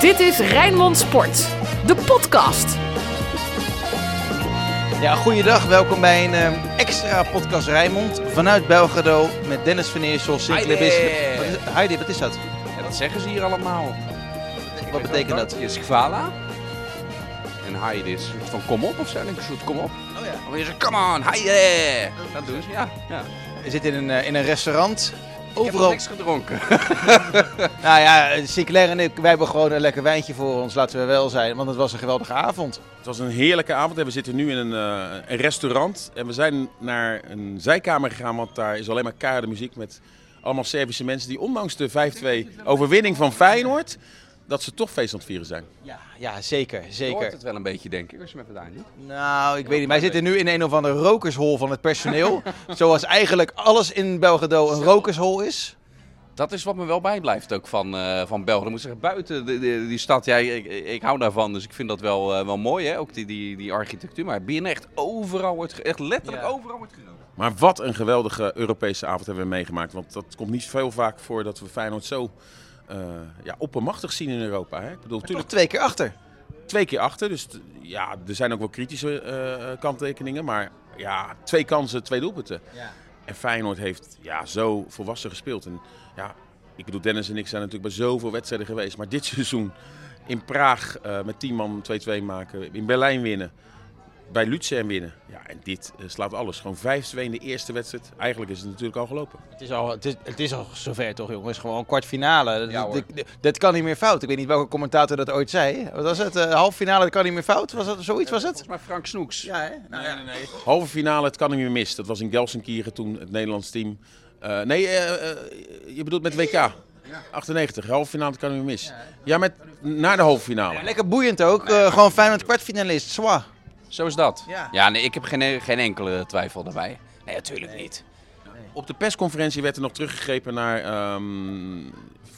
Dit is Rijnmond Sport, de podcast. Ja, goeiedag. Welkom bij een eh, extra podcast Rijnmond vanuit Belgrado met Dennis van Eersel, Sinclair Heidi. Bisschop. Wat is, Heidi, wat is dat? Ja, dat zeggen ze hier allemaal. Wat betekent dat? Je is Kvala. En Heidi is een soort van kom op of zo. Denk ik, Een soort kom op. Oh ja. Of je zegt, come on, Heidi. Dat doen ze, ja. ja. We zitten in een, eh, in een restaurant. Ik heb nog Overal. niks gedronken. Nou ja, Sinclair en ik, wij hebben gewoon een lekker wijntje voor ons, laten we wel zijn. Want het was een geweldige avond. Het was een heerlijke avond en we zitten nu in een, eh, een restaurant. En we zijn naar een zijkamer gegaan, want daar is alleen maar keiharde muziek met allemaal Servische mensen die ondanks de 5-2 overwinning van Feyenoord, dat ze toch feest aan het vieren zijn. Ja, ja zeker, Je hoort zeker. het wel een beetje, denk ik, als je me even daar doet. Nou, ik weet niet. Wij zitten nu in een of andere rokershol van het personeel. Zoals eigenlijk alles in Belgrado een rokershol is. Dat is wat me wel bijblijft ook van, eh van België. Ik moet zeggen, buiten de, de- die stad, ja, ik, ik hou daarvan, dus ik vind dat wel, eh, wel mooi, hè? ook die, die, die architectuur. Maar binnen echt overal wordt, ge- echt letterlijk Ja. overal wordt geroken. Maar wat een geweldige Europese avond hebben we meegemaakt. Want dat komt niet veel vaak voor dat we Feyenoord zo ja, oppermachtig zien in Europa. Hè? Ik bedoel, Toch natuurlijk twee keer achter. twee keer achter. Dus t- ja, er zijn ook wel kritische eh, kanttekeningen. Maar ja, twee kansen, twee doelpunten. Ja. En Feyenoord heeft ja, zo volwassen gespeeld. En ja, ik bedoel, Dennis en ik zijn natuurlijk bij zoveel wedstrijden geweest. Maar dit seizoen in Praag eh, met 10 man 2-2 maken. In Berlijn winnen. Bij Luzern winnen. Ja, en dit eh, slaat alles. Gewoon 5-2 in de eerste wedstrijd. Eigenlijk is het natuurlijk al gelopen. Het is al, het is, het is al zover toch, jongens? Gewoon kwartfinale. Dat- Ja, dat, dat- dat kan niet meer fout. Ik weet niet welke commentator dat ooit zei. Wat was het? Eh, halffinale, dat kan niet meer fout? Was dat zoiets? Was het? Volgens mij Frank Snoeks. Ja, hè? Nou, ja. Halve finale, het kan niet meer mis. Dat was in Gelsenkirchen toen, het Nederlands team. Eh, nee, je bedoelt met WK. 98, halve finale, het kan niet meer mis. Ja, met, naar de halve finale. Ja, Lekker boeiend ook. Eh, gewoon Feyenoord kwartfinalist. Zwa. Zo is dat. Ja. Ja, nee, ik heb geen, geen enkele twijfel daarbij. Nee, natuurlijk niet. Op de persconferentie werd er nog teruggegrepen naar ehm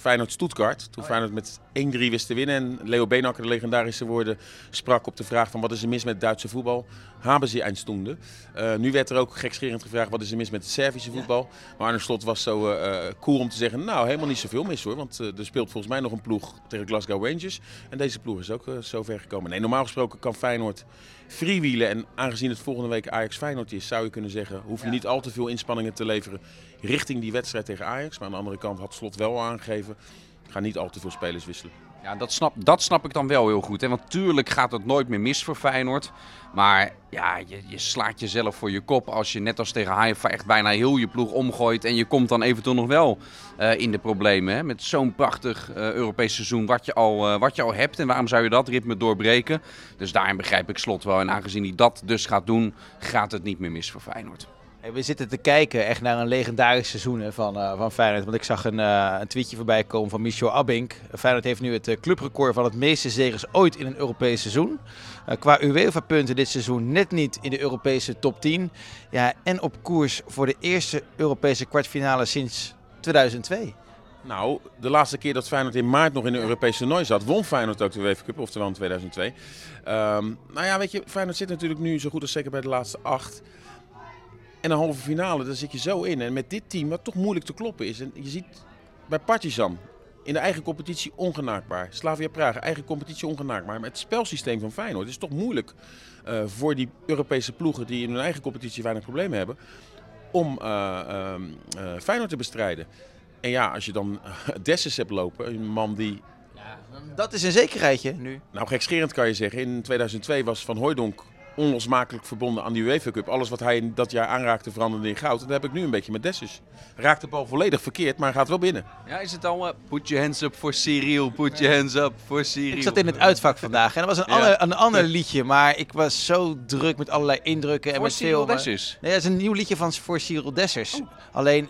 Feyenoord-Stuttgart. Toen Feyenoord met 1-3 wist te winnen. En Leo Beenhakker, de legendarische woorden, sprak op de vraag van wat is er mis met Duitse voetbal? Haben ze eindstoende. Eh nu werd er ook gekscherend gevraagd wat is er mis met het Servische voetbal? Maar Arne Slot was zo eh, cool om te zeggen, nou helemaal niet zoveel mis hoor. Want er speelt volgens mij nog een ploeg tegen Glasgow Rangers. En deze ploeg is ook zo ver gekomen. Nee, normaal gesproken kan Feyenoord freewheelen. En aangezien het volgende week Ajax Feyenoord is, zou je kunnen zeggen, hoef je niet al te veel inspanningen te leveren richting die wedstrijd tegen Ajax. Maar aan de andere kant had Slot wel aangegeven, ga niet al te veel spelers wisselen. Ja, dat snap, dat snap ik dan wel heel goed. Hè? Want tuurlijk gaat het nooit meer mis voor Feyenoord. Maar ja, je, je slaat jezelf voor je kop als je net als tegen Haifa echt bijna heel je ploeg omgooit. En je komt dan eventueel nog wel eh, in de problemen. Hè? Met zo'n prachtig eh, Europees seizoen wat je, al, eh, wat je al hebt. En waarom zou je dat ritme doorbreken? Dus daarin begrijp ik Slot wel. En aangezien hij dat dus gaat doen, gaat het niet meer mis voor Feyenoord. We zitten te kijken echt naar een legendarisch seizoen van, eh, van Feyenoord. Want ik zag een, eh, een tweetje voorbij komen van Michel Abink. Feyenoord heeft nu het eh, clubrecord van het meeste zegens ooit in een Europees seizoen. Qua UEFA-punten dit seizoen net niet in de Europese top 10. Ja, en op koers voor de eerste Europese kwartfinale sinds 2002. Nou, de laatste keer dat Feyenoord in maart nog in een Europese toernooi zat, won Feyenoord ook de UEFA Cup, oftewel in 2002. Ehm, nou ja, weet je, Feyenoord zit natuurlijk nu zo goed als zeker bij de laatste acht. En een halve finale, daar zit je zo in. En met dit team, wat toch moeilijk te kloppen is. En je ziet bij Partizan, in de eigen competitie ongenaakbaar. Slavia Praag, eigen competitie ongenaakbaar. Maar het spelsysteem van Feyenoord is toch moeilijk eh, voor die Europese ploegen die in hun eigen competitie weinig problemen hebben. Om eh, ehm, eh, Feyenoord te bestrijden. En ja, als je dan Dessus hebt lopen, een man die, Dat is een zekerheidje nu. nou gekscherend kan je zeggen, in 2002 was Van Hooijdonk onlosmakelijk verbonden aan die UEFA Cup. Alles wat hij in dat jaar aanraakte veranderde in goud. En dat heb ik nu een beetje met Dessus. Raakt de bal volledig verkeerd, maar gaat wel binnen. Ja, is het al... eh, put your hands up voor Cyril, put your hands up voor Cyril. Ik zat in het uitvak vandaag en dat was een, Ja. ander, een ander liedje. Maar ik was zo druk met allerlei indrukken en Voor met Cyril veel... Nee, dat is een nieuw liedje van voor Cyril Dessers. Alleen,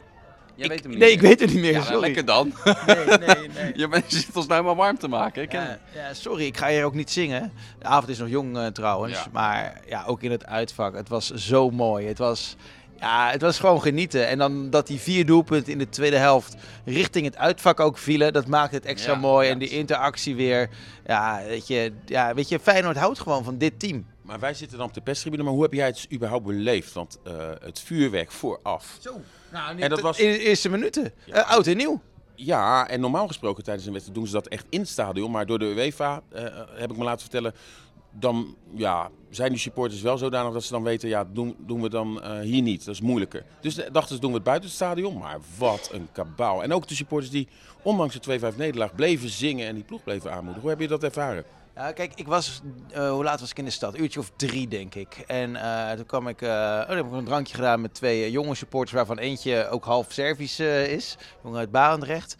Jij ik, weet hem niet nee, meer. ik weet het niet meer. Ja, sorry. lekker dan. Nee, nee, nee. je, zit ons nou maar warm te maken. Ik ken Ja, ja, sorry, ik ga hier ook niet zingen. De avond is nog jong eh, trouwens. Ja. Maar ja, ook in het uitvak. Het was zo mooi. Het was, ja, het was gewoon genieten. En dan dat die vier doelpunten in de tweede helft richting het uitvak ook vielen. Dat maakte het extra Ja, mooi. ja. En die interactie weer. Ja, weet je, ja, weet je, Feyenoord houdt gewoon van dit team. Maar wij zitten dan op de perstribune. Maar hoe heb jij het überhaupt beleefd? Want eh, het vuurwerk vooraf. Zo. Nou, En dat was- in de eerste minuten. Ja. Eh, oud en nieuw. Ja, en normaal gesproken tijdens een wedstrijd doen ze dat echt in het stadion. Maar door de UEFA, eh, heb ik me laten vertellen, dan ja, zijn die supporters wel zodanig dat ze dan weten, ja, doen, doen we dan eh, hier niet. Dat is moeilijker. Dus dachten ze, doen we het buiten het stadion. Maar wat een kabaal. En ook de supporters die, ondanks de 2-5 nederlaag, bleven zingen en die ploeg bleven aanmoedigen. Hoe heb je dat ervaren? Ja, kijk, ik was, eh, hoe laat was ik in de stad? Uurtje of drie, denk ik. En eh, toen kwam ik, eh, oh, heb ik een drankje gedaan met twee jonge supporters, waarvan eentje ook half Servisch is. Jongen uit Barendrecht.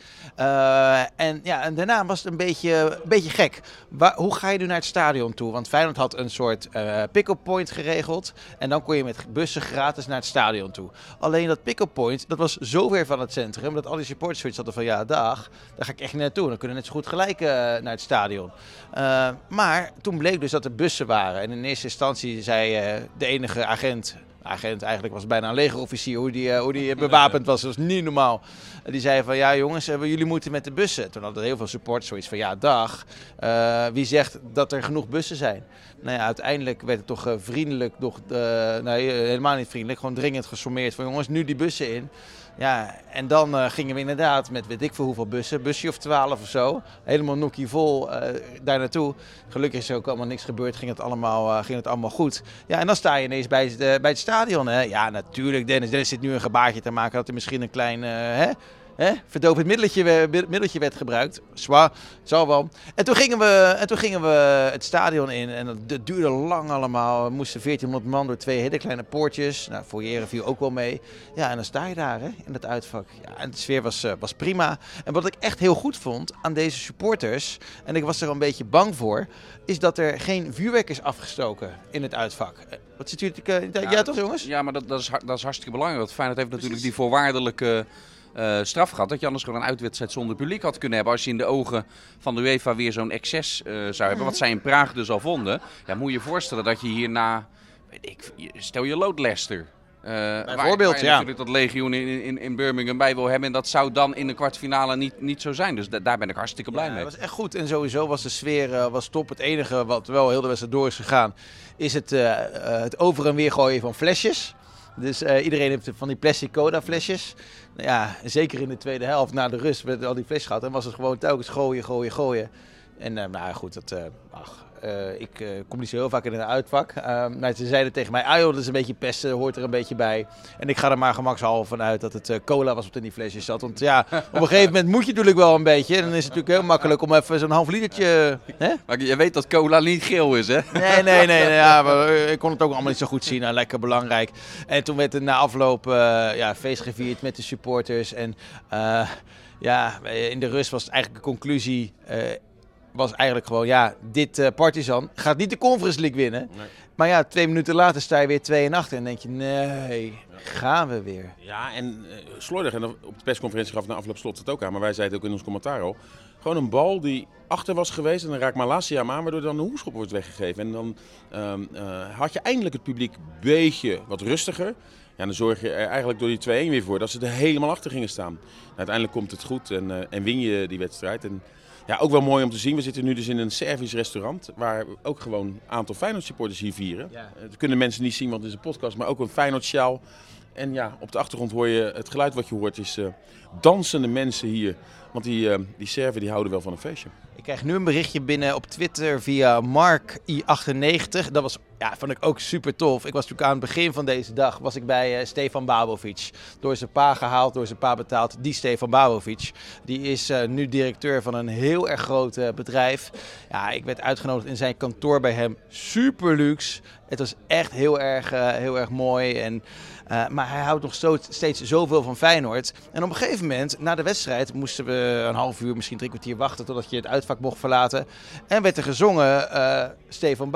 En, ja, en daarna was het een beetje, een beetje gek. Waar, hoe ga je nu naar het stadion toe? Want Feyenoord had een soort pick-up point geregeld. En dan kon je met bussen gratis naar het stadion toe. Alleen dat pick-up point, dat was zo ver van het centrum, dat al die supporters zoiets hadden van, ja, dag, daar ga ik echt naartoe. Dan kunnen we net zo goed gelijk naar het stadion. Eh, maar toen bleek dus dat er bussen waren. En in eerste instantie zei eh, de enige agent, agent eigenlijk was bijna een legerofficier, hoe die, eh, hoe die bewapend was. Dat was niet normaal. Die zei van, ja jongens, jullie moeten met de bussen. Toen hadden heel veel supporters zoiets van, ja dag, wie zegt dat er genoeg bussen zijn? Nou ja, uiteindelijk werd het toch vriendelijk, toch, nee, helemaal niet vriendelijk, gewoon dringend gesommeerd van jongens, nu die bussen in. Ja, en dan eh, gingen we inderdaad met weet ik veel hoeveel bussen, busje of twaalf of zo, helemaal nokkie vol eh, daar naartoe. Gelukkig is er ook allemaal niks gebeurd, ging het allemaal, eh, ging het allemaal goed. Ja, en dan sta je ineens bij bij het stadion. Hè? Ja, natuurlijk, Dennis. Dennis zit nu een gebaartje te maken dat er misschien een klein... hè? Hè? verdovend middeltje, middeltje werd gebruikt. Zwaar, zal wel. En toen, gingen we, en toen gingen we het stadion in en dat du- duurde lang allemaal. We moesten 1400 man door twee hele kleine poortjes. Nou, Jeren viel ook wel mee. Ja, en dan sta je daar hè, in dat uitvak. Ja, en de sfeer was, eh, was prima. En wat ik echt heel goed vond aan deze supporters, en ik was er een beetje bang voor, is dat er geen vuurwerk is afgestoken in het uitvak. Eh, Wat zit u ja, ja, toch jongens? Ja, maar dat, dat, is, dat is hartstikke belangrijk. Want Feyenoord heeft natuurlijk die voorwaardelijke eh, straf gehad. Dat je anders gewoon een uitwedstrijd zonder publiek had kunnen hebben. Als je in de ogen van de UEFA weer zo'n excess eh, zou hebben. Wat zij in Praag dus al vonden. Ja, moet je je voorstellen dat je hierna... Weet ik, stel je lood Leicester. waar- Bijvoorbeeld, waar ja. natuurlijk dat legioen in, in, in Birmingham bij wil hebben. En dat zou dan in de kwartfinale niet, niet zo zijn. Dus da- daar ben ik hartstikke blij Ja, mee. Het was echt goed en sowieso was de sfeer was top. Het enige wat wel heel de wedstrijd door is gegaan, is het, het over en weer gooien van flesjes. Dus eh, iedereen heeft van die plastic cola flesjes. Nou ja, zeker in de tweede helft na de rust werd al die flesjes gehad. En was het gewoon telkens gooien, gooien, gooien. En eh, nou goed, dat, eh, ach, eh, ik eh, kom niet zo heel vaak in een uitvak. Eh, maar ze zeiden tegen mij, ah joh, dat is een beetje pesten, hoort er een beetje bij. En ik ga er maar gemakshalve vanuit dat het eh, cola was wat in die flesjes zat. Want ja, op een gegeven moment moet je natuurlijk wel een beetje. En dan is het natuurlijk heel makkelijk om even zo'n half litertje... Hè? Maar je weet dat cola niet geel is, hè? Nee, nee, nee. nee ja, maar eh, ik kon het ook allemaal niet zo goed zien. Nou, lekker belangrijk. En toen werd er na afloop eh, ja, feest gevierd met de supporters. En eh, ja, in de rust was het eigenlijk de conclusie... was eigenlijk gewoon, ja, dit eh Partizan gaat niet de Conference League winnen. Nee. Maar ja, twee minuten later sta je weer 2 en denk je, nee, gaan we weer. Ja, en uh, slordig. En op de persconferentie gaf na afloop slot het ook aan. Maar wij zeiden het ook in ons commentaar al. Gewoon een bal die achter was geweest. En dan raakt Malasia hem aan, waardoor dan de hoekschop wordt weggegeven. En dan ehm, eh, had je eindelijk het publiek een beetje wat rustiger. Ja, dan zorg je er eigenlijk door die 2-1 weer voor dat ze er helemaal achter gingen staan. Nou, uiteindelijk komt het goed en, en win je die wedstrijd. En ja, ook wel mooi om te zien. We zitten nu dus in een Servisch restaurant. Waar ook gewoon een aantal Feyenoord supporters hier vieren. Ja. Eh, Dat kunnen mensen niet zien, want het is een podcast. Maar ook een Feyenoord sjaal. En ja, op de achtergrond hoor je het geluid wat je hoort is eh, dansende mensen hier. Want die, eh, die Serven die houden wel van een feestje. Ik krijg nu een berichtje binnen op Twitter via MarkI98. Dat was, ja, vond ik ook super tof. Ik was natuurlijk aan het begin van deze dag was ik bij eh, Stefan Babovic. Door zijn pa gehaald, door zijn pa betaald. Die Stefan Babovic. Die is eh, nu directeur van een heel erg groot eh, bedrijf. Ja, ik werd uitgenodigd in zijn kantoor bij hem. Super luxe. Het was echt heel erg, heel erg mooi. En, eh, maar hij houdt nog steeds zoveel van Feyenoord. En op een gegeven moment, na de wedstrijd, moesten we een half uur, misschien drie kwartier wachten totdat je het uitvak mocht verlaten. En werd er gezongen, eh, Stefan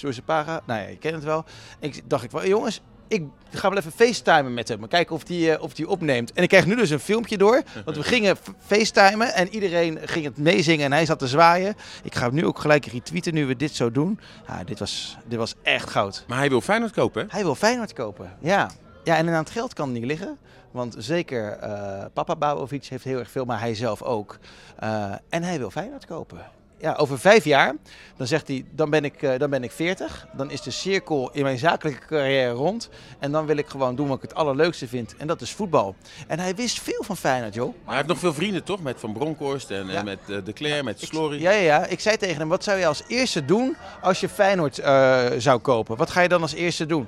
door zijn paga. Nou ja, je kent het wel. Ik dacht ik van, jongens, ik ga wel even facetimen met hem. Kijken of die, eh, of die opneemt. En ik krijg nu dus een filmpje door. Want we gingen facetimen en iedereen ging het meezingen en hij zat te zwaaien. Ik ga hem nu ook gelijk retweeten nu we dit zo doen. Ja, dit was, dit was echt goud. Maar hij wil Feyenoord kopen, hè? Hij wil Feyenoord kopen, ja. Ja, en aan het geld kan het niet liggen. Want zeker eh, papa Babovic heeft heel erg veel, maar hij zelf ook. Eh, en hij wil Feyenoord kopen. Ja, over vijf jaar, dan zegt hij, dan ben, ik, eh, dan ben ik 40. Dan is de cirkel in mijn zakelijke carrière rond. En dan wil ik gewoon doen wat ik het allerleukste vind. En dat is voetbal. En hij wist veel van Feyenoord, joh. Maar hij heeft nog veel vrienden toch? Met Van Bronckhorst en, met eh, De Cler, met Slory. Ja, ja, ja. Ik zei tegen hem, wat zou je als eerste doen als je Feyenoord eh, zou kopen? Wat ga je dan als eerste doen?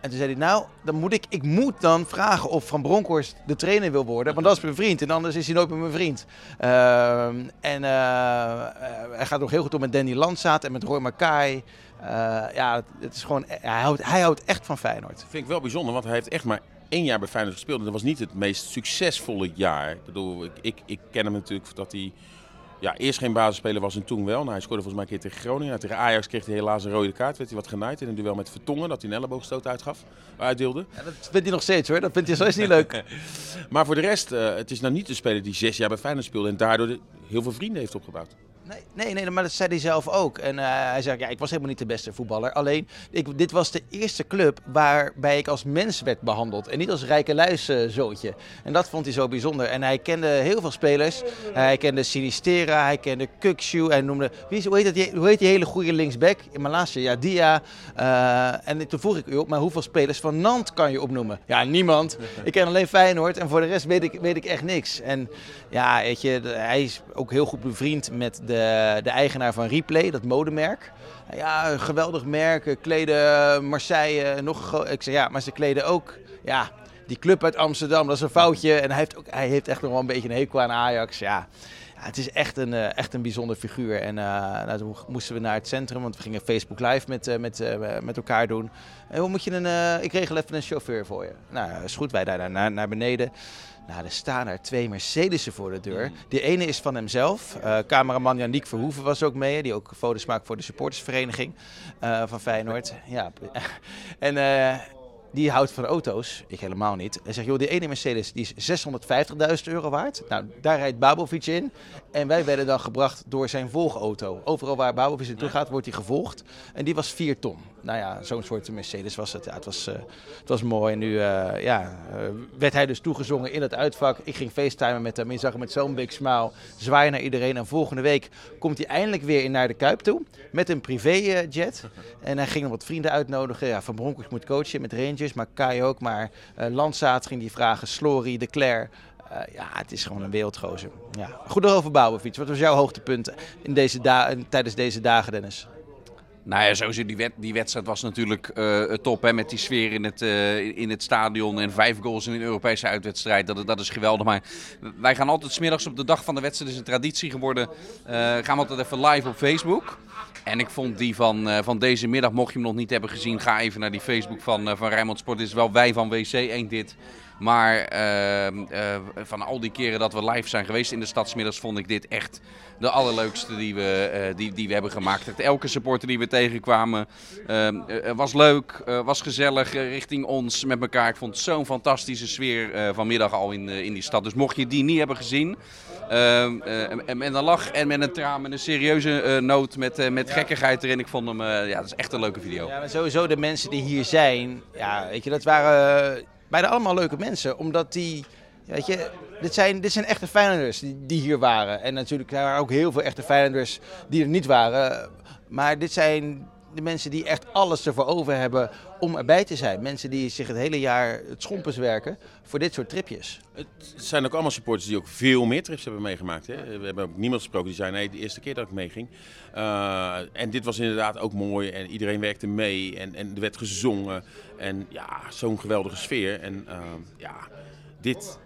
En toen zei hij, nou, dan moet ik, ik moet dan vragen of Van Bronckhorst de trainer wil worden. Want dat is mijn vriend en anders is hij nooit meer mijn vriend. Ehm, en eh, eh, hij gaat nog heel goed om met Danny Landsaat en met Roy Mackay. Eh, ja, het, het is gewoon, hij houdt, hij houdt echt van Feyenoord. vind ik wel bijzonder, want hij heeft echt maar één jaar bij Feyenoord gespeeld. En dat was niet het meest succesvolle jaar. Ik bedoel, ik, ik, ik ken hem natuurlijk dat hij ja, eerst geen basisspeler was en toen wel. Nou, hij scoorde volgens mij een keer tegen Groningen. Nou, tegen Ajax kreeg hij helaas een rode kaart. Werd hij wat genaaid in een duel met Vertongen, dat hij een elleboogstoot uitgaf, uitdeelde. Ja, dat vindt hij nog steeds hoor, dat vindt hij is niet leuk. Maar voor de rest, eh, het is nou niet een speler die zes jaar bij Feyenoord speelde en daardoor de- heel veel vrienden heeft opgebouwd. Nee, nee, nee, maar dat zei hij zelf ook. En eh, hij zei, ja, ik was helemaal niet de beste voetballer. Alleen, ik, dit was de eerste club waarbij ik als mens werd behandeld. En niet als rijke luiszoontje. En dat vond hij zo bijzonder. En hij kende heel veel spelers. hij kende Sinistera, hij kende Kukshu. Hij noemde, wie is, hoe, heet dat, die- hoe heet die hele goede linksback? In laatste, ja, Dia. Eh, en toen vroeg ik, joh, maar hoeveel spelers van Nant kan je opnoemen? Ja, niemand. Ik ken alleen Feyenoord en voor de rest weet ik, weet ik echt niks. En ja, weet je, hij is ook heel goed bevriend met de, de eigenaar van Replay, dat modemerk. Ja, geweldig merk, eh, kleden Marseille, nog Ik zeg ja, maar ze kleden ook, ja, die club uit Amsterdam, dat is een foutje. En hij heeft, ook, hij heeft echt nog wel een beetje een hekel aan Ajax, ja. Ja, het is echt een, eh, echt een bijzonder figuur. En eh, nou, toen moesten we naar het centrum, want we gingen Facebook Live met, eh, met, eh, met elkaar doen. En hoe moet je een, eh, ik regel even een chauffeur voor je. Nou, is goed, wij daar naar, naar beneden. Nou, er staan er twee Mercedes'en voor de deur. De ene is van hemzelf. Eh cameraman Janiek Verhoeven was ook mee. Die ook foto's maakt voor de supportersvereniging eh, van Feyenoord. Ja, en eh, die houdt van auto's. Ik helemaal niet. Hij zegt, joh, die ene Mercedes die is 650.000 euro waard. Nou, daar rijdt Babovic in. En wij werden dan gebracht door zijn volgauto. Overal waar Babovic naartoe gaat, wordt hij gevolgd. En die was 4 ton. Nou ja, zo'n soort Mercedes was het. Ja, het, was, eh, het was mooi. En nu eh, ja, eh, werd hij dus toegezongen in het uitvak. Ik ging facetimen met hem. Je zag hem met zo'n big smile zwaaien naar iedereen. En volgende week komt hij eindelijk weer naar de Kuip toe. Met een privéjet. En hij ging nog wat vrienden uitnodigen. Ja, van Bronckhorst moet coachen met Rangers, maar Kai ook. Maar Landsaat ging die vragen. Slory, De Cler. Ja, het is gewoon een wereldgozer. Ja. Goed over Bouwenfiets. Wat was jouw hoogtepunt in deze tijdens deze dagen, Dennis? Nou ja, sowieso die, die wedstrijd was natuurlijk eh, top hè, met die sfeer in het, eh, in het stadion en vijf goals in een Europese uitwedstrijd. Dat, dat is geweldig. Maar wij gaan altijd smiddags op de dag van de wedstrijd, is een traditie geworden, eh, gaan we altijd even live op Facebook. En ik vond die van, van deze middag, mocht je hem nog niet hebben gezien, ga even naar die Facebook van, van Rijnmond Sport. Dit is wel wij van WC 1 dit. Maar ehm, eh, van al die keren dat we live zijn geweest in de stadsmiddags, vond ik dit echt de allerleukste die we, eh, die, die we hebben gemaakt. Elke supporter die we tegenkwamen ehm, eh, was leuk, was gezellig richting ons met elkaar. Ik vond het zo'n fantastische sfeer vanmiddag al in, in die stad. Dus mocht je die niet hebben gezien, ehm, eh, en met een lach en met een traan, met een serieuze noot, met, met gekkigheid erin. Ik vond hem, ja, dat is echt een leuke video. Ja, maar sowieso de mensen die hier zijn, ja, weet je, dat waren bijna allemaal leuke mensen. Omdat die, weet je, dit zijn, dit zijn echte Feyenoorders die, hier waren. En natuurlijk er waren ook heel veel echte Feyenoorders die er niet waren. Maar dit zijn de mensen die echt alles ervoor over hebben om erbij te zijn. Mensen die zich het hele jaar het schompens werken voor dit soort tripjes. Het zijn ook allemaal supporters die ook veel meer trips hebben meegemaakt. Hè? We hebben ook niemand gesproken die zei nee, de eerste keer dat ik meeging. Uh, en dit was inderdaad ook mooi en iedereen werkte mee en, en er werd gezongen. En ja, zo'n geweldige sfeer. En uh, ja, dit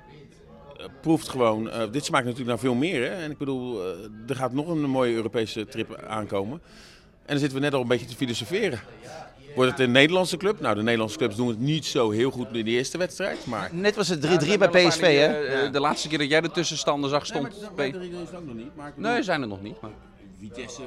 uh, proeft gewoon, dit smaakt natuurlijk naar veel meer. Hè? En ik bedoel, er gaat nog een mooie Europese trip aankomen. En dan zitten we net al een beetje te filosoferen. Wordt het een Nederlandse club? Nou, de Nederlandse clubs doen het niet zo heel goed in de eerste wedstrijd. Maar... Net was het 3-3 ja, bij PSV, hè? De, de laatste keer dat jij de tussenstanden zag, stond... Nee, maar, is ook nog niet. Maar nee, zijn er nog niet. Maar... Vitesse...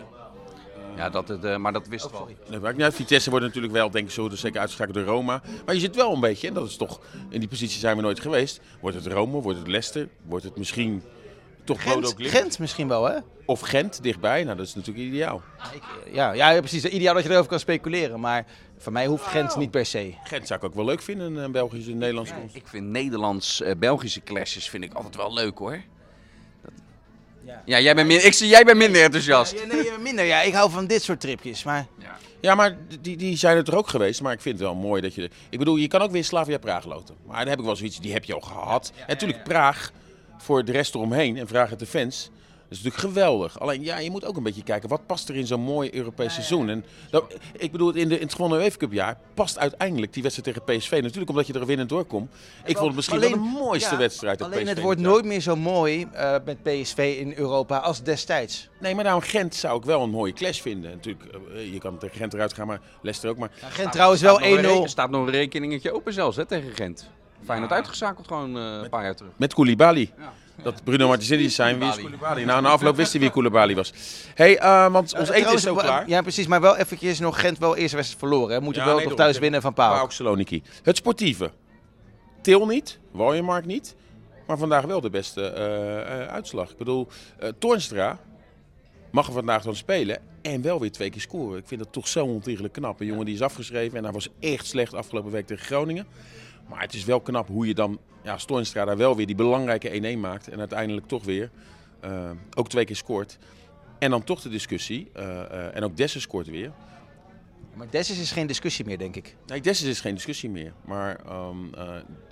Ja, dat het, uh, maar dat wist Oh, wel. Nee, maar niet. Vitesse wordt natuurlijk wel, denk ik, zo dus zeker uitgeschakeld door Roma. Maar je zit wel een beetje, en dat is toch, in die positie zijn we nooit geweest. Wordt het Rome, wordt het Leicester, wordt het misschien toch Gent, Gent misschien wel, hè? Of Gent dichtbij, nou dat is natuurlijk ideaal. Ik, ja, ja, precies. Ideaal dat je erover kan speculeren. Maar voor mij hoeft Gent niet per se. Gent zou ik ook wel leuk vinden, een Belgische en Nederlandse ja, Ik vind Nederlands-Belgische clashes vind ik altijd wel leuk hoor. Dat... Ja, jij bent, min, ik zie, jij bent minder enthousiast. Ja, nee, minder. Ja, ik hou van dit soort tripjes. Maar Ja, maar die, die zijn er toch ook geweest. Maar ik vind het wel mooi dat je... Ik bedoel, je kan ook weer Slavia Praag loten. Maar daar heb ik wel zoiets, die heb je al gehad. en natuurlijk Praag voor de rest eromheen. En vraag het de fans. Dat is natuurlijk geweldig. Alleen ja, je moet ook een beetje kijken, wat past er in zo'n mooi Europees seizoen? En dat, ik bedoel, in, de, in het gewonnen UEFA Cup jaar past uiteindelijk die wedstrijd tegen PSV. Natuurlijk omdat je er winnend doorkomt. Ik vond het misschien wel de mooiste ja, wedstrijd op Alleen PSV. het wordt nooit meer zo mooi eh, met PSV in Europa als destijds. Nee, maar daarom Gent zou ik wel een mooie clash vinden. Natuurlijk, eh, je kan tegen Gent eruit gaan, maar Leicester ook. Maar Gent trouwens wel 1-0. Er staat nog een rekeningetje open zelfs hè, tegen Gent. Feyenoord uitgeschakeld gewoon eh, een paar jaar terug. met Koulibaly. Dat Bruno Martins zijn. Wie is Koulibaly? Nou, na afloop wist hij wie Koulibaly was. hey, eh, want ons Eh, eten is zo klaar. Ja, precies. Maar wel eventjes nog Gent wel eerste wedstrijd verloren. Hè. Moeten Ja, wel nee, toch thuis winnen van Pauk. PAOK Saloniki. Het sportieve. Til niet, Waljemark niet. Maar vandaag wel de beste eh, eh, uitslag. Ik bedoel, eh Toornstra mag er vandaag dan spelen. En wel weer twee keer scoren. Ik vind dat toch zo ontiegelijk knap. Een jongen die is afgeschreven. En hij was echt slecht afgelopen week tegen Groningen. Maar het is wel knap hoe je dan, ja, daar wel weer die belangrijke 1-1 maakt. En uiteindelijk toch weer eh, ook twee keer scoort. En dan toch de discussie. eh, eh, en ook Dessers scoort weer. Maar Dessus is geen discussie meer, denk ik. Nee, Dessers is geen discussie meer. Maar eh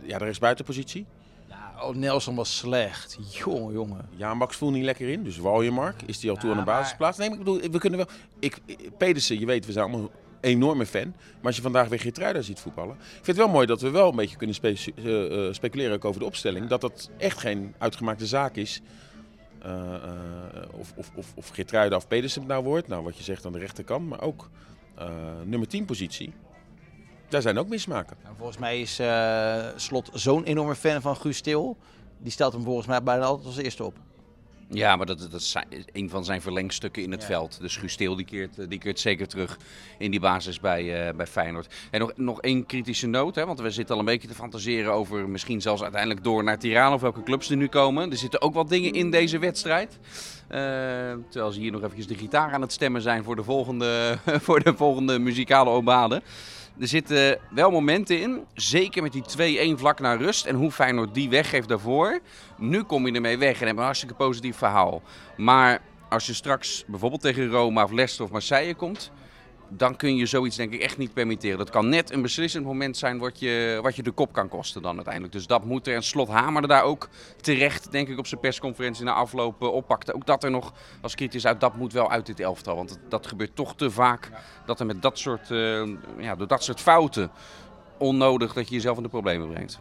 ja, de rechtsbuitenpositie. Ja, oh, Nelson was slecht. Jongen, jongen. Ja, Max voelt niet lekker in. Dus Waljemark, is die al toe aan de maar- basisplaats? Nee, maar ik bedoel, we kunnen wel... Ik, Pedersen, je weet, we zijn allemaal enorme fan. Maar als je vandaag weer Geertruida ziet voetballen... Ik vind het wel mooi dat we wel een beetje kunnen eh, eh, speculeren ook over de opstelling. Dat dat echt geen uitgemaakte zaak is. Eh, of, of, of, of Geertruida of Pedersen het nou wordt. Nou, wat je zegt aan de rechterkant. Maar ook nummer 10 positie. Daar zijn ook mismaken. Nou, volgens mij is Slot zo'n enorme fan van Guus Til. Die stelt hem volgens mij bijna altijd als eerste op. Ja, maar dat, dat is een van zijn verlengstukken in het Ja. veld. Dus Guus Til, die keert, eh, die keert zeker terug in die basis bij, eh, bij Feyenoord. En nog, nog één kritische noot, hè, want we zitten al een beetje te fantaseren over misschien zelfs uiteindelijk door naar Tirana of welke clubs er nu komen. Er zitten ook wat dingen in deze wedstrijd. Eh, terwijl ze hier nog eventjes de gitaar aan het stemmen zijn voor de volgende, voor de volgende muzikale obade. Er zitten wel momenten in, zeker met die 2-1 vlak naar rust en hoe Feyenoord die weggeeft daarvoor. Nu kom je ermee weg en heb een hartstikke positief verhaal. Maar als je straks bijvoorbeeld tegen Roma of Leicester of Marseille komt, dan kun je zoiets denk ik echt niet permitteren. Dat kan net een beslissend moment zijn wat je, wat je de kop kan kosten dan uiteindelijk. Dus dat moet er. En Slot hamerde daar ook terecht, denk ik, op zijn persconferentie na afloop eh, oppakte. Ook dat er nog als kritisch uit, dat moet wel uit dit elftal. Want dat gebeurt toch te vaak dat er met dat soort, eh, ja, door dat soort fouten onnodig dat je jezelf in de problemen brengt.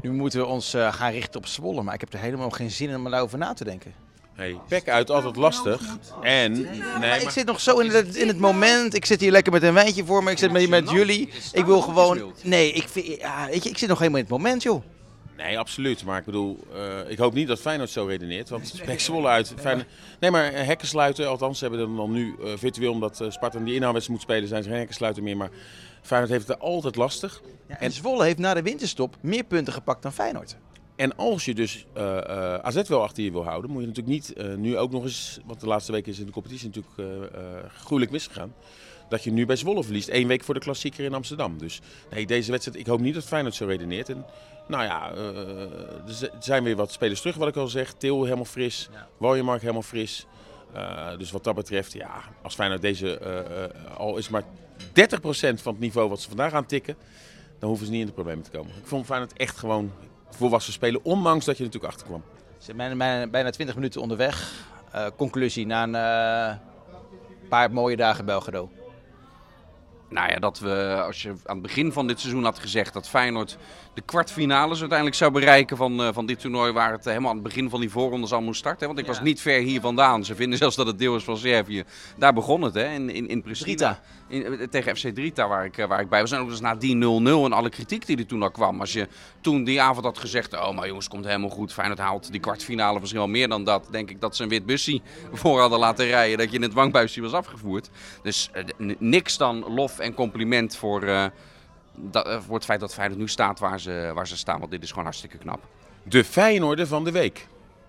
Nu moeten we ons eh, gaan richten op Zwolle. Maar ik heb er helemaal geen zin in om daarover na te denken. Hey, pek uit, altijd lastig. En, nee, maar ik zit nog zo in het, in het moment. Ik zit hier lekker met een wijntje voor me. Ik zit met, met jullie. Ik wil gewoon... Nee, ik, vind, ja, weet je, ik zit nog helemaal in het moment, joh. nee, absoluut. Maar ik bedoel, eh, ik hoop niet dat Feyenoord zo redeneert. Want pek Zwolle uit. Feyenoord, nee, maar eh, hekken sluiten. Althans, ze hebben hem dan nu eh, virtueel, omdat eh, Sparta die inhaalwedstrijd moet spelen, zijn ze geen hekken sluiten meer. Maar Feyenoord heeft het altijd lastig. En Zwolle heeft na de winterstop meer punten gepakt dan Feyenoord. En als je dus eh, eh, AZ wel achter je wil houden, moet je natuurlijk niet eh, nu ook nog eens, want de laatste weken is in de competitie natuurlijk gruwelijk misgegaan, dat je nu bij Zwolle verliest. Eén week voor de klassieker in Amsterdam. Dus nee, deze wedstrijd, ik hoop niet dat Feyenoord zo redeneert. En nou ja, er zijn weer wat spelers terug, wat ik al zeg. Til helemaal fris, Waljemark helemaal fris. Dus wat dat betreft, ja, als Feyenoord deze, al is maar 30% van het niveau wat ze vandaag aan tikken, dan hoeven ze niet in de problemen te komen. Ik vond Feyenoord echt gewoon volwassen spelen, ondanks dat je er natuurlijk achter kwam. Ze zijn bijna, bijna, bijna 20 minuten onderweg. Eh, conclusie na een eh, paar mooie dagen Belgrado. Nou ja, dat we, als je aan het begin van dit seizoen had gezegd dat Feyenoord de kwartfinales uiteindelijk zou bereiken van, eh, van dit toernooi, waar het helemaal aan het begin van die voorrondes al moest starten. hè. Want ik was niet ver hier vandaan. Ze vinden zelfs dat het deel is van Servië. Daar begon het, hè, in, in, in Pristina. Drita. In, eh, tegen FC Drita, waar ik, eh, waar ik bij was. En ook dus na die 0-0 en alle kritiek die er toen al kwam. Als je toen die avond had gezegd, oh maar jongens, komt helemaal goed. Feyenoord haalt die kwartfinale misschien wel meer dan dat. Denk ik dat ze een wit busje voor hadden laten rijden. Dat je in het dwangbuisje was afgevoerd. Dus eh, niks dan lof en compliment voor, eh, dat, voor het feit dat Feyenoord nu staat waar ze, waar ze staan. Want dit is gewoon hartstikke knap. De Feyenoorder van de week.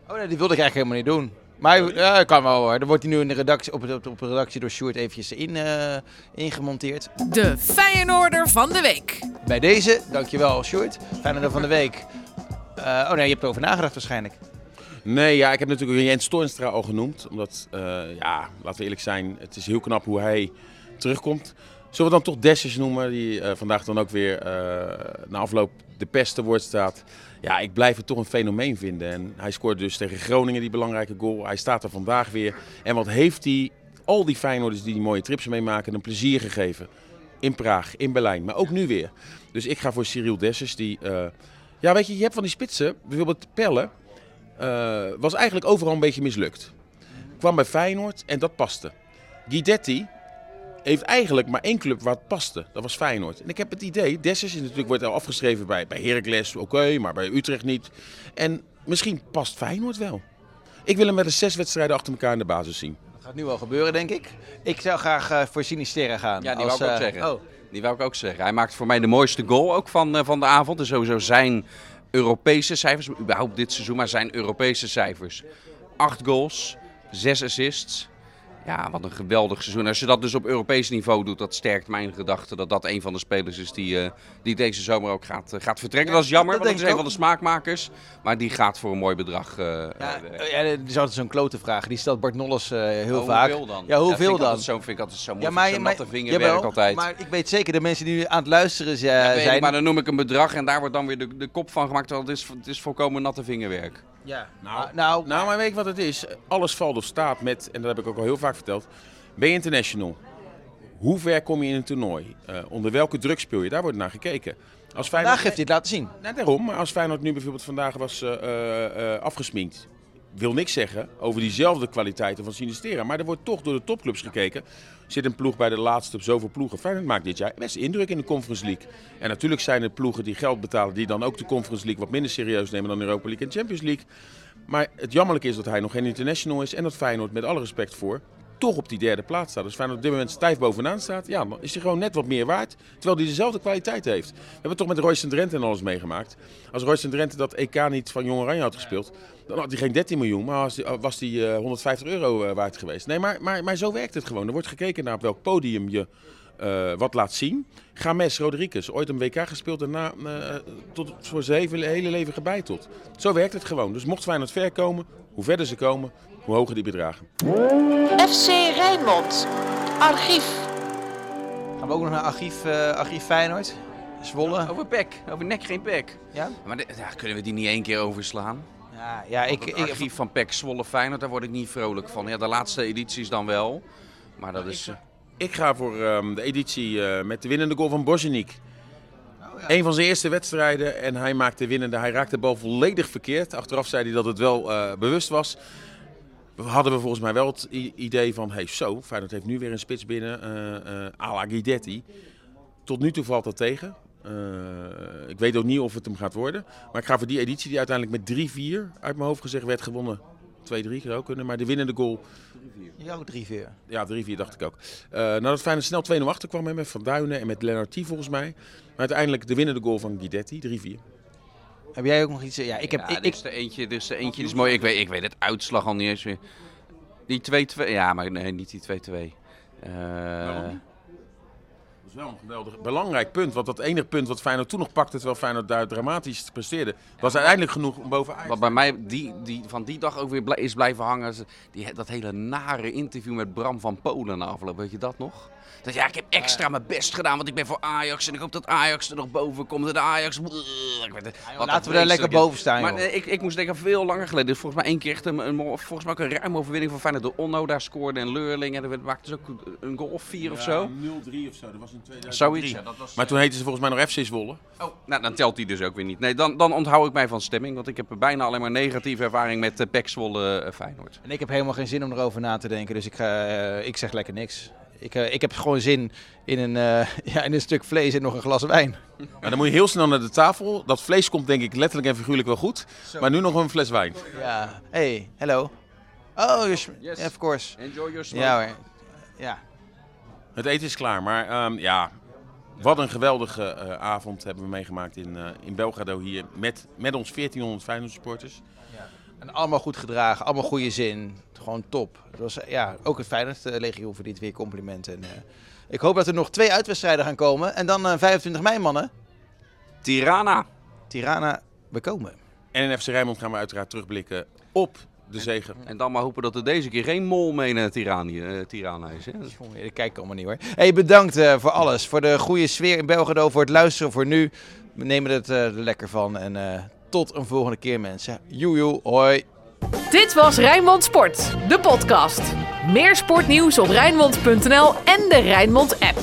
Oh nee, die wilde ik eigenlijk helemaal niet doen. Maar ja, kan wel hoor. Dan wordt hij nu in de redactie, op, op, op de redactie door Sjoerd eventjes in, eh, ingemonteerd. De Feyenoorder van de week. Bij deze, dankjewel Sjoerd. Feyenoorder van de week. Eh, oh nee, je hebt erover nagedacht waarschijnlijk. Nee, ja, ik heb natuurlijk Jens Toornstra al genoemd. Omdat, uh, ja, laten we eerlijk zijn, het is heel knap hoe hij terugkomt. Zullen we dan toch Dessers noemen, die uh, vandaag dan ook weer uh, na afloop de pest te woord staat. Ja, ik blijf het toch een fenomeen vinden. En hij scoorde dus tegen Groningen die belangrijke goal. Hij staat er vandaag weer. En wat heeft hij al die Feyenoorders die die mooie trips meemaken een plezier gegeven. In Praag, in Berlijn, maar ook nu weer. Dus ik ga voor Cyril Dessers. Die, uh, ja, weet je, je hebt van die spitsen, bijvoorbeeld Pelle, was eigenlijk overal een beetje mislukt. Kwam bij Feyenoord en dat paste. Guidetti heeft eigenlijk maar één club waar het paste. Dat was Feyenoord. En ik heb het idee, Dessers is natuurlijk wordt al afgeschreven bij, bij Heracles, oké, maar bij Utrecht niet. En misschien past Feyenoord wel. Ik wil hem met de zes wedstrijden achter elkaar in de basis zien. Dat gaat nu wel gebeuren, denk ik. Ik zou graag uh, voor Sinisterra gaan. Ja, die als, wou ik ook uh, zeggen. Oh. Die wou ik ook zeggen. Hij maakt voor mij de mooiste goal ook van, uh, van de avond. Dus sowieso zijn Europese cijfers, überhaupt dit seizoen, maar zijn Europese cijfers. Acht goals, zes assists. Ja, wat een geweldig seizoen. Als je dat dus op Europees niveau doet, dat sterkt mijn gedachte dat dat een van de spelers is die, uh, die deze zomer ook gaat, uh, gaat vertrekken. dat is jammer, dat want dat is denk een ik van de smaakmakers. Maar die gaat voor een mooi bedrag. Uh, Ja, ja, er is altijd zo'n klote vraag. Die stelt Bart Nolles uh, heel oh, vaak. Hoeveel dan? Ja, hoeveel vind dan? Zo vind ik altijd zo mooi. Ja, maar, natte vingerwerk jawel, altijd. maar ik weet zeker, de mensen die nu aan het luisteren z- Ja, weet ik, zijn... maar dan noem ik een bedrag en daar wordt dan weer de, de kop van gemaakt. Terwijl het is, het is volkomen natte vingerwerk. Ja, Nou, Ah, nou, Nou, maar weet je wat het is? Alles valt of staat met, en dat heb ik ook al heel vaak verteld, ben je international. Hoe ver kom je in een toernooi? Uh, onder welke druk speel je? Daar wordt naar gekeken. Als Feyenoord... vandaag heeft hij het laten zien. Nou, daarom, maar als Feyenoord nu bijvoorbeeld vandaag was uh, uh, afgesminkt, wil niks zeggen over diezelfde kwaliteiten van Sinistera. Maar er wordt toch door de topclubs gekeken. Zit een ploeg bij de laatste op zoveel ploegen. Feyenoord maakt dit jaar best indruk in de Conference League. En natuurlijk zijn er ploegen die geld betalen, die dan ook de Conference League wat minder serieus nemen dan Europa League en Champions League. Maar het jammerlijke is dat hij nog geen international is en dat Feyenoord met alle respect voor toch op die derde plaats staat. Dus Feyenoord op dit moment stijf bovenaan staat, ja, dan is hij gewoon net wat meer waard. Terwijl hij dezelfde kwaliteit heeft. We hebben toch met Royce Drenthe en alles meegemaakt. Als Royce Drenthe dat EK niet van Jong Oranje had gespeeld, dan had hij geen 13 miljoen, maar was hij, hij uh, 150 euro uh, waard geweest. Nee, maar, maar, maar zo werkt het gewoon. Er wordt gekeken naar op welk podium je wat laat zien. Games Rodriguez, ooit een WK gespeeld en na, tot voor zijn hele, hele leven gebeiteld. Zo werkt het gewoon. Dus mocht Feyenoord ver komen, hoe verder ze komen, hoe hoger die bedragen. FC Rijnmond. Archief. Gaan we ook nog naar archief, uh, archief Feyenoord? Zwolle? Over pek, over nek geen pek. Ja? Maar de, ja, kunnen we die niet één keer overslaan? Ja, ja ik, het ik, archief van PEC Zwolle Feyenoord, daar word ik niet vrolijk van. Ja, de laatste edities dan wel. Maar dat is... Ik ga voor um, de editie uh, met de winnende goal van Bozjenik. Oh, ja. Een van zijn eerste wedstrijden en hij maakte winnende. Hij raakte de bal volledig verkeerd. Achteraf zei hij dat het wel uh, bewust was. Hadden we volgens mij wel het idee van, hey zo, Feyenoord heeft nu weer een spits binnen, uh, uh, à la Guidetti. Tot nu toe valt dat tegen. Uh, ik weet ook niet of het hem gaat worden. Maar ik ga voor die editie die uiteindelijk met 3-4 uit mijn hoofd gezegd werd gewonnen. 2-3 zou kunnen, maar de winnende goal... Ja, ook 3-4. Ja, 3-4 dacht ik ook. Uh, nadat Feyenoord snel 2-0 achter kwam met Van Duinen en met Lennart T volgens mij. Maar uiteindelijk de winnende goal van Guidetti, 3-4. Heb jij ook nog iets? Ja, ik heb. Ja, ik, dit is de eentje, dit is de eentje, dit is mooi. Ik weet, ik weet het uitslag al niet eens meer. Die 2-2, ja, maar nee, niet die 2-2. Uh, dat is wel een geweldig belangrijk punt. Want dat enige punt wat Feyenoord toen nog pakte, terwijl Feyenoord daar dramatisch presteerde, was uiteindelijk genoeg om boven Ajax. Wat bij mij die, die, van die dag ook weer blij, is blijven hangen, die, dat hele nare interview met Bram van Polen na afloop. Weet je dat nog? Dat ja, ik heb extra mijn best gedaan, want ik ben voor Ajax en ik hoop dat Ajax er nog boven komt. En de Ajax. Ik weet het, ja, laten we daar lekker boven staan. Maar nee, ik, ik moest denken veel langer geleden. Dus volgens mij één keer echt een, een, volgens mij ook een ruime overwinning van Feyenoord. De Onno daar scoorde en Leurling en er maakte ze ook een goal of vier ja, of zo. 0-3 of zo. Dat was in 2003. Zoiets. Ja, dat was, maar toen heette ze volgens mij nog FC Zwolle. Oh, nou dan telt die dus ook weer niet. Nee, dan, dan onthoud ik mij van stemming, want ik heb bijna alleen maar negatieve ervaring met uh, Pek Zwolle uh, Feyenoord. En ik heb helemaal geen zin om erover na te denken, dus ik, ga, uh, ik zeg lekker niks. Ik, uh, ik heb gewoon zin in een, uh, ja, in een stuk vlees en nog een glas wijn. Maar dan moet je heel snel naar de tafel. Dat vlees komt denk ik letterlijk en figuurlijk wel goed. Zo. Maar nu nog een fles wijn. Ja. Hey, hello. Oh, yes. of course. Enjoy your smoke. Ja hoor. Ja. Het eten is klaar, maar um, ja, wat een geweldige uh, avond hebben we meegemaakt in, in Belgrado hier. Met, met ons 1400 Feyenoord supporters. Ja. En allemaal goed gedragen, allemaal goede zin. Gewoon top. Het was, ja, ook het fijnste eh, legioen verdient weer complimenten. Eh, ik hoop dat er nog twee uitwedstrijden gaan komen. En dan eh, uh, 25 mei, mannen. Tirana. Tirana, we komen. En in FC Rijnmond gaan we uiteraard terugblikken op de zegen. En dan maar hopen dat er deze keer geen mol mee naar Tirana is. Hè? Kijk allemaal niet hoor. Hey, bedankt voor alles. Voor de goede sfeer in Belgrado. Voor het luisteren voor nu. We nemen het er lekker van. En tot een volgende keer mensen. Joejoe, hoi. Dit was Rijnmond Sport, de podcast. Meer sportnieuws op Rijnmond.nl en de Rijnmond app.